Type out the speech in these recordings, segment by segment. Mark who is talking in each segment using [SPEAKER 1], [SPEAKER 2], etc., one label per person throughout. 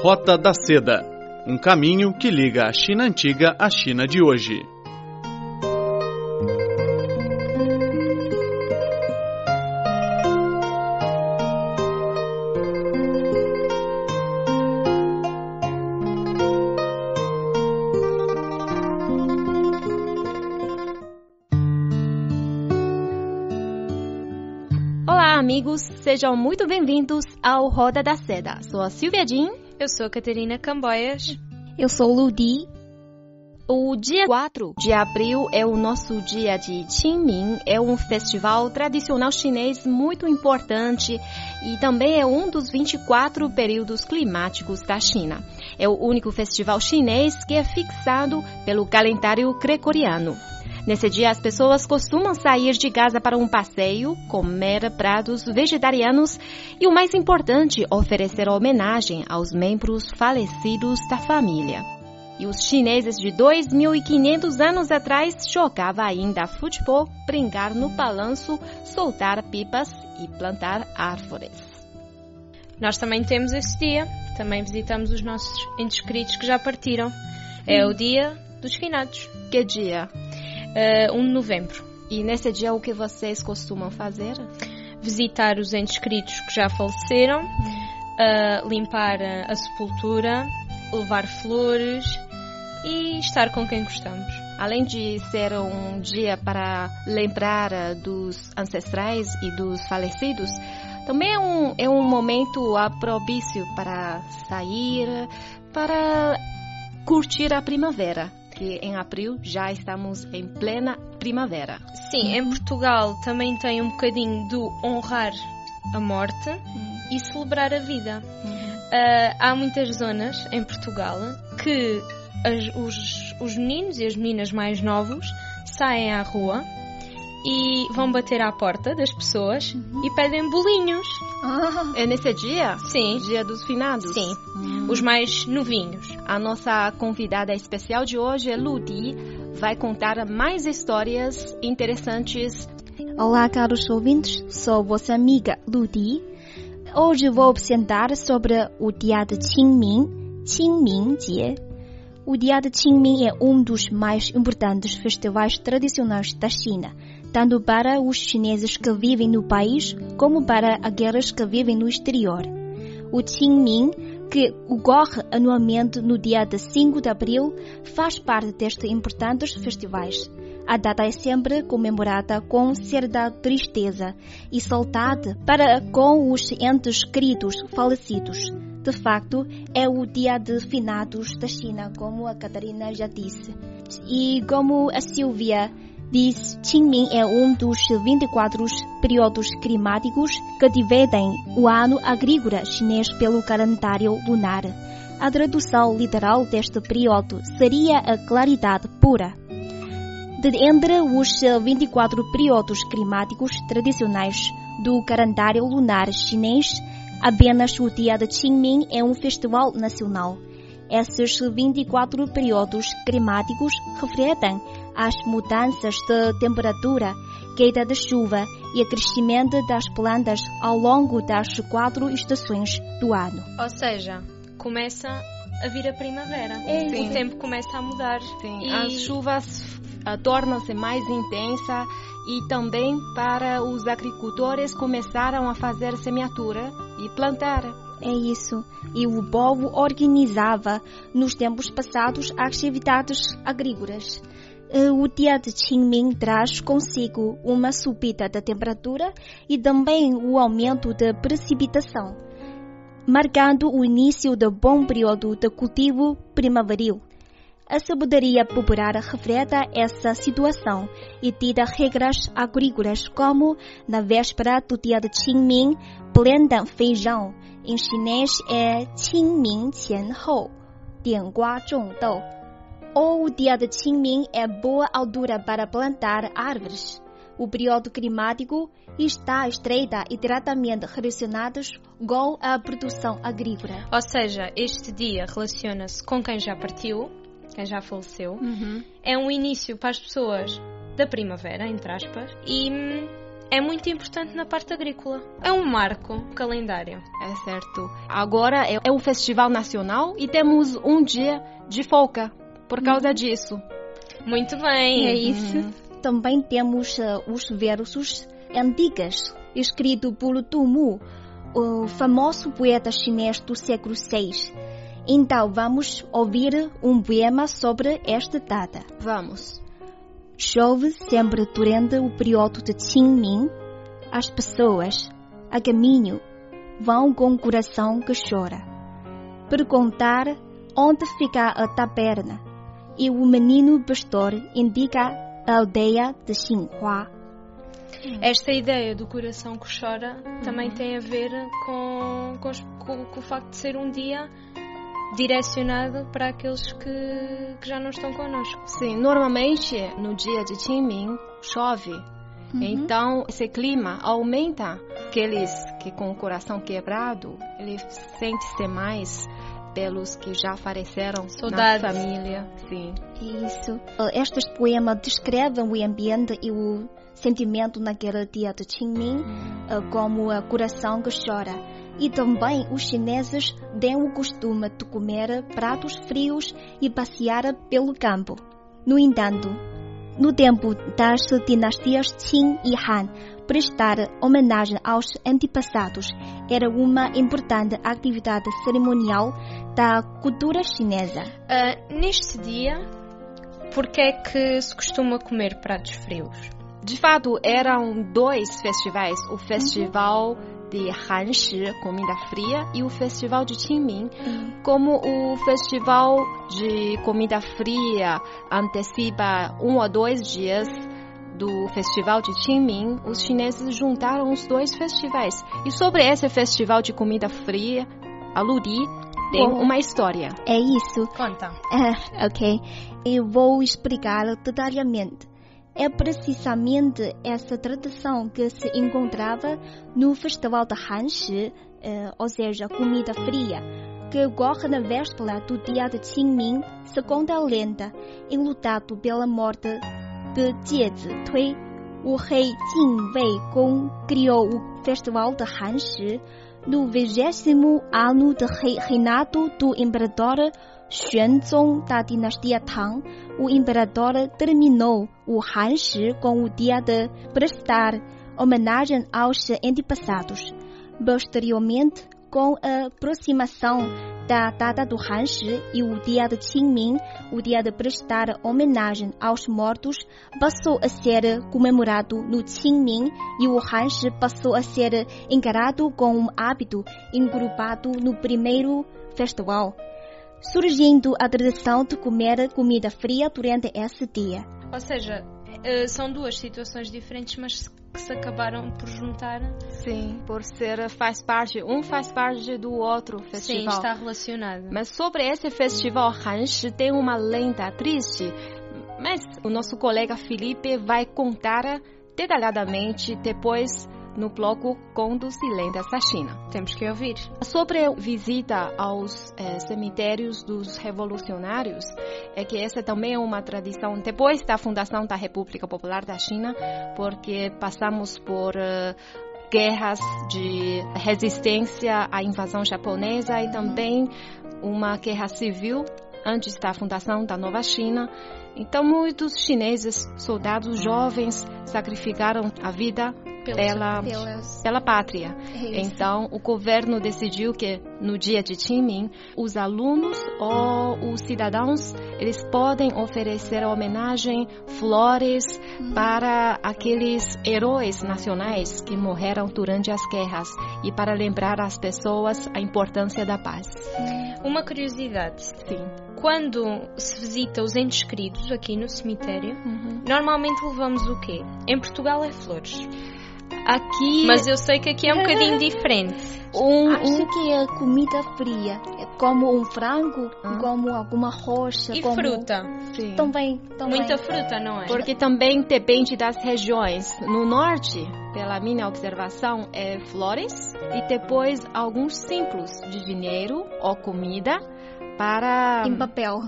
[SPEAKER 1] Rota da Seda um caminho que liga a China antiga à China de hoje.
[SPEAKER 2] Olá, amigos, sejam muito bem-vindos ao Roda da Seda. Sou a Silvia Jean.
[SPEAKER 3] Eu sou a Catarina Camboias.
[SPEAKER 4] Eu sou Ludi.
[SPEAKER 2] O dia 4 de abril é o nosso dia de Qingming, é um festival tradicional chinês muito importante e também é um dos 24 períodos climáticos da China. É o único festival chinês que é fixado pelo calendário gregoriano. Nesse dia, as pessoas costumam sair de casa para um passeio, comer pratos vegetarianos e, o mais importante, oferecer homenagem aos membros falecidos da família. E os chineses de 2.500 anos atrás jogavam ainda futebol, brincar no balanço, soltar pipas e plantar árvores.
[SPEAKER 3] Nós também temos esse dia. Também visitamos os nossos entes queridos que já partiram. É o dia dos finados.
[SPEAKER 2] Que dia?
[SPEAKER 3] Uh, 1 de novembro.
[SPEAKER 2] E nesse dia o que vocês costumam fazer?
[SPEAKER 3] Visitar os entes queridos que já faleceram, uh, limpar a sepultura, levar flores e estar com quem gostamos.
[SPEAKER 2] Além de ser um dia para lembrar dos ancestrais e dos falecidos, também é um, é um momento propício para sair, para curtir a primavera que em abril já estamos em plena primavera.
[SPEAKER 3] Sim, em Portugal também tem um bocadinho do honrar a morte e celebrar a vida. Uh, há muitas zonas em Portugal que as, os, os meninos e as meninas mais novos saem à rua e vão bater à porta das pessoas uhum. e pedem bolinhos.
[SPEAKER 2] Ah, é nesse dia?
[SPEAKER 3] Sim.
[SPEAKER 2] Dia dos finados?
[SPEAKER 3] Sim. Uhum. Os mais novinhos.
[SPEAKER 2] A nossa convidada especial de hoje é Ludi. Vai contar mais histórias interessantes.
[SPEAKER 4] Olá, caros ouvintes. Sou vossa amiga Ludi. Hoje vou apresentar sobre o dia de Qingming, Qingming-Jie. O dia de Qingming é um dos mais importantes festivais tradicionais da China tanto para os chineses que vivem no país como para aqueles que vivem no exterior. O Qingming, que ocorre anualmente no dia de 5 de abril, faz parte destes importantes festivais. A data é sempre comemorada com certa tristeza e saudade para com os entes queridos falecidos. De facto, é o dia de finados da China, como a Catarina já disse. E como a Silvia diz Qingming é um dos 24 períodos climáticos que dividem o ano agrícola chinês pelo calendário lunar. A tradução literal deste período seria a claridade pura. De entre os 24 períodos climáticos tradicionais do calendário lunar chinês, apenas o dia de Qingming é um festival nacional. Esses 24 períodos climáticos refletem as mudanças de temperatura, queda de chuva e o crescimento das plantas ao longo das quatro estações do ano.
[SPEAKER 3] Ou seja, começa a vir a primavera.
[SPEAKER 2] É,
[SPEAKER 3] o tempo começa a mudar.
[SPEAKER 2] Sim. E... As chuvas uh, tornam-se mais intensas e também para os agricultores começaram a fazer semeadura e plantar.
[SPEAKER 4] É isso. E o povo organizava nos tempos passados atividades agrícolas. Eh, o dia de Qingming traz consigo uma subida da temperatura e também o aumento da precipitação, marcando o início do bom período de cultivo primaveril. A sabedoria popular reflete essa situação e tira regras agrícolas como, na véspera do dia de Qingming, plantam feijão. Em chinês é Qingming Qian Hou, Dian Gua Zhong Dou ou o dia de Qingming é boa altura para plantar árvores. O período climático está estreita e diretamente relacionados com a produção agrícola.
[SPEAKER 3] Ou seja, este dia relaciona-se com quem já partiu, quem já faleceu.
[SPEAKER 2] Uhum.
[SPEAKER 3] É um início para as pessoas da primavera, entre aspas, e é muito importante na parte agrícola. É um marco, um calendário.
[SPEAKER 2] É certo. Agora é, é o Festival Nacional e temos um dia de folga por causa disso.
[SPEAKER 3] Muito bem.
[SPEAKER 4] É isso. Também temos uh, os versos antigos, escrito por Tu Mu, o famoso poeta chinês do século VI. Então vamos ouvir um poema sobre esta data.
[SPEAKER 2] Vamos.
[SPEAKER 4] Chove sempre durante o período de Qingming. As pessoas, a caminho, vão com o coração que chora. Perguntar onde fica a taberna. E o menino pastor indica a aldeia de Xinhua.
[SPEAKER 3] Esta ideia do coração que chora também tem a ver com, com, com- com o facto de ser um dia direcionado para aqueles que, que já não estão connosco.
[SPEAKER 2] Sim, normalmente no dia de Qingming chove. Então esse clima aumenta aqueles que com o coração quebrado, ele sente-se mais pelos que já faleceram
[SPEAKER 3] Saudades.
[SPEAKER 2] na família. Sim.
[SPEAKER 4] Isso. Uh, Estes poemas descrevem o ambiente e o sentimento naquele dia de Qingming, uh, como o coração que chora. E também os chineses têm o costume de comer pratos frios e passear pelo campo. No entanto, no tempo das dinastias Qin e Han, prestar homenagem aos antepassados era uma importante atividade cerimonial da cultura chinesa.
[SPEAKER 3] Ah, neste dia, porque é que se costuma comer pratos frios?
[SPEAKER 2] De fato, eram dois festivais: o Festival de Hanshi, comida fria, e o Festival de Qingming. Como o Festival de comida fria antecipa um ou dois dias do Festival de Qingming, os chineses juntaram os dois festivais. E sobre esse Festival de comida fria, a Luri tem
[SPEAKER 4] Bom.
[SPEAKER 2] uma história.
[SPEAKER 4] É isso.
[SPEAKER 3] Conta.
[SPEAKER 4] Ah, ok. Eu vou explicar detalhadamente. É precisamente essa tradição que se encontrava no Festival de Hanshi, eh, ou seja, comida fria, que ocorre na véspera do dia de Qingming, segundo a lenda, enlutado pela morte de Jie Zitui. O rei Jin Wei Gong criou o Festival de Hanshi no vigésimo ano de rei- reinado do imperador Xuanzong da dinastia Tang, o imperador terminou o Hanshi com o dia de prestar homenagem aos antepassados. Posteriormente, com a aproximação da data do Hanshi e o dia de Qingming, o dia de prestar homenagem aos mortos, passou a ser comemorado no Qingming e o Hanshi passou a ser encarado como um hábito engrupado no primeiro festival surgindo a tradição de comer comida fria durante esse dia.
[SPEAKER 3] Ou seja, eh, são duas situações diferentes, mas que se acabaram por juntar.
[SPEAKER 2] Sim, por ser faz parte, um faz parte do outro
[SPEAKER 3] Sim,
[SPEAKER 2] festival.
[SPEAKER 3] está relacionado.
[SPEAKER 2] Mas sobre esse festival Hanshi tem uma lenda triste, mas o nosso colega Felipe vai contar detalhadamente depois no bloco Contos Lendas da China.
[SPEAKER 3] Temos que ouvir.
[SPEAKER 2] Sobre a visita aos eh, cemitérios dos revolucionários, é que essa também é uma tradição depois da fundação da República Popular da China, porque passamos por eh, guerras de resistência à invasão japonesa e também uma guerra civil antes da fundação da Nova China. Então, muitos chineses, soldados jovens, sacrificaram a vida pela,
[SPEAKER 4] Pelas...
[SPEAKER 2] pela pátria.
[SPEAKER 4] É.
[SPEAKER 2] Então, o governo decidiu que no dia de Qingming, os alunos ou os cidadãos, eles podem oferecer homenagem, flores para aqueles heróis nacionais que morreram durante as guerras e para lembrar as pessoas a importância da paz.
[SPEAKER 3] Uma curiosidade.
[SPEAKER 2] Sim.
[SPEAKER 3] Quando se visita os entes queridos aqui no cemitério, normalmente levamos o quê? Em Portugal é flores.
[SPEAKER 2] Aqui,
[SPEAKER 3] Mas eu sei que aqui é um bocadinho diferente.
[SPEAKER 2] um,
[SPEAKER 4] Acho
[SPEAKER 2] um
[SPEAKER 4] que é comida fria, é como um frango,
[SPEAKER 2] Ah.
[SPEAKER 4] como alguma roxa,
[SPEAKER 3] E
[SPEAKER 4] como...
[SPEAKER 3] fruta?
[SPEAKER 2] sim.
[SPEAKER 4] Também, também.
[SPEAKER 3] Muita fruta, não é?
[SPEAKER 2] Porque também depende das regiões. No norte, pela minha observação, é flores e depois alguns símbolos de dinheiro ou comida para
[SPEAKER 4] Em papel.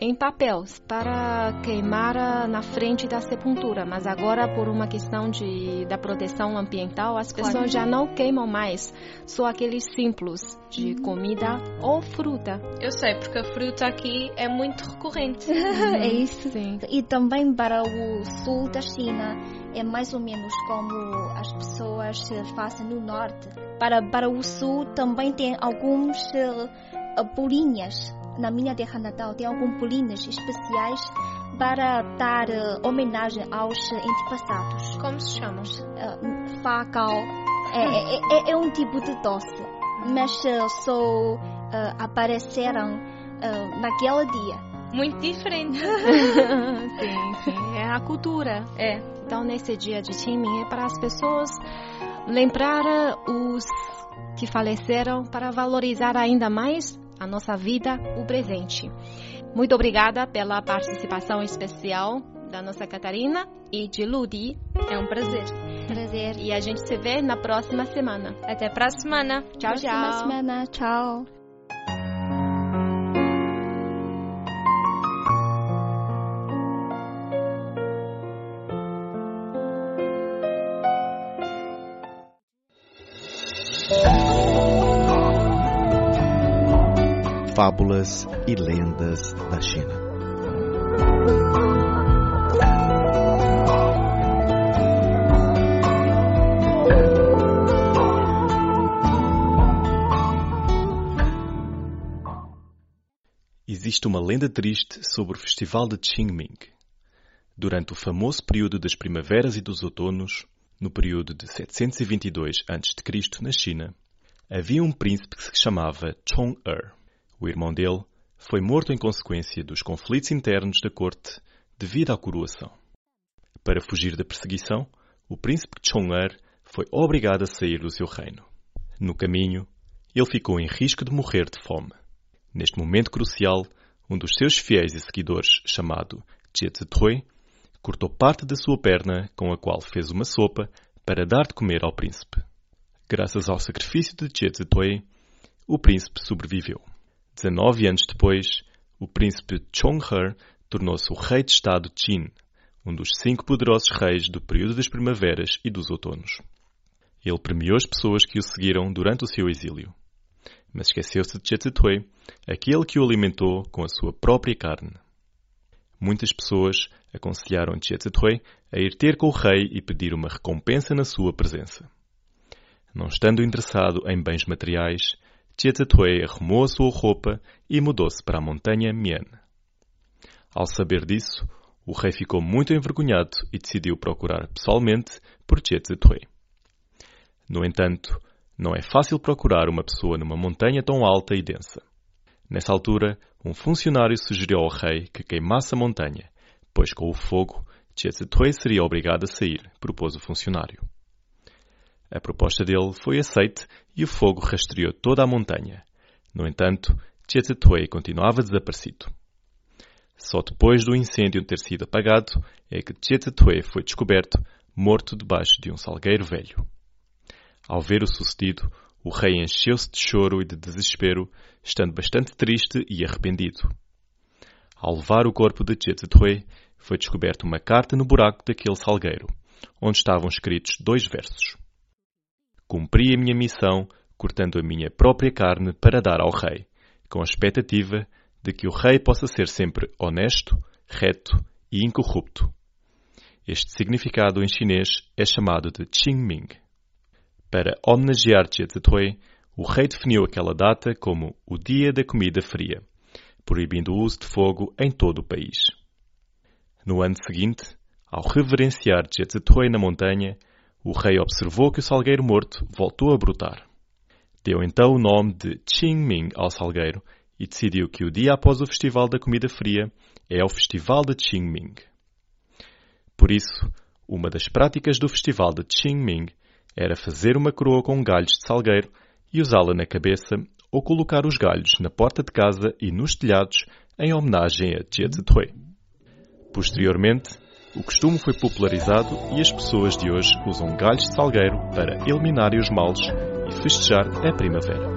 [SPEAKER 2] Em papel para queimar na frente da sepultura, mas agora por uma questão de da proteção ambiental, as pessoas claro. já não queimam mais, só aqueles simples de hum. comida ou fruta.
[SPEAKER 3] Eu sei porque a fruta aqui é muito recorrente.
[SPEAKER 4] é isso. Sim. E também para o sul da China é mais ou menos como as pessoas fazem no norte. Para para o sul também tem alguns uh, bolinhas na minha terra natal tem alguns bolinhos especiais para dar uh, homenagem aos antepassados.
[SPEAKER 3] Como se chamam?
[SPEAKER 4] Uh, facao. É, é, é, é, um tipo de doce, mas uh, só uh, apareceram uh, naquele dia.
[SPEAKER 3] Muito diferente.
[SPEAKER 2] sim, sim. É a cultura.
[SPEAKER 3] É.
[SPEAKER 2] Então, nesse dia de Qingming, é para as pessoas lembrar os que faleceram para valorizar ainda mais a nossa vida, o presente. Muito obrigada pela participação especial da nossa Catarina e de Ludi.
[SPEAKER 3] É um prazer.
[SPEAKER 4] Prazer.
[SPEAKER 2] E a gente se vê na próxima semana.
[SPEAKER 3] Até a semana.
[SPEAKER 2] Tchau,
[SPEAKER 4] tchau. Próxima semana. Tchau.
[SPEAKER 5] Fábulas e lendas da China. Existe uma lenda triste sobre o festival de Qingming. Durante o famoso período das primaveras e dos outonos, no período de 722 a.C. na China, havia um príncipe que se chamava Chong-er. O irmão dele foi morto em consequência dos conflitos internos da corte devido à coroação. Para fugir da perseguição, o príncipe Chong-er foi obrigado a sair do seu reino. No caminho, ele ficou em risco de morrer de fome. Neste momento crucial, um dos seus fiéis e seguidores, chamado Jie cortou parte da sua perna com a qual fez uma sopa para dar de comer ao príncipe. Graças ao sacrifício de Jie o príncipe sobreviveu. 19 anos depois, o príncipe Chonghe tornou-se o rei de Estado Qin, um dos cinco poderosos reis do período das primaveras e dos outonos. Ele premiou as pessoas que o seguiram durante o seu exílio. Mas esqueceu-se de Zitui, aquele que o alimentou com a sua própria carne. Muitas pessoas aconselharam Zitui a ir ter com o rei e pedir uma recompensa na sua presença. Não estando interessado em bens materiais, Tietatue arrumou a sua roupa e mudou-se para a montanha Mien. Ao saber disso, o rei ficou muito envergonhado e decidiu procurar pessoalmente por Tietatue. No entanto, não é fácil procurar uma pessoa numa montanha tão alta e densa. Nessa altura, um funcionário sugeriu ao rei que queimasse a montanha, pois com o fogo, Tietatue seria obrigado a sair, propôs o funcionário. A proposta dele foi aceite e o fogo rastreou toda a montanha. No entanto, Tietzetue continuava desaparecido. Só depois do incêndio ter sido apagado é que Tietzetue foi descoberto morto debaixo de um salgueiro velho. Ao ver o sucedido, o rei encheu-se de choro e de desespero, estando bastante triste e arrependido. Ao levar o corpo de Tietzetue, foi descoberta uma carta no buraco daquele salgueiro, onde estavam escritos dois versos. Cumpri a minha missão cortando a minha própria carne para dar ao rei, com a expectativa de que o rei possa ser sempre honesto, reto e incorrupto. Este significado em chinês é chamado de Qingming. Para homenagear Jie o rei definiu aquela data como o Dia da Comida Fria, proibindo o uso de fogo em todo o país. No ano seguinte, ao reverenciar Jie na montanha, o rei observou que o salgueiro morto voltou a brotar. Deu então o nome de Qingming ao salgueiro e decidiu que o dia após o Festival da Comida Fria é o Festival de Qingming. Por isso, uma das práticas do Festival de Qingming era fazer uma coroa com galhos de salgueiro e usá-la na cabeça ou colocar os galhos na porta de casa e nos telhados em homenagem a Jie Zitui. Posteriormente, o costume foi popularizado e as pessoas de hoje usam galhos de salgueiro para eliminarem os males e festejar a primavera.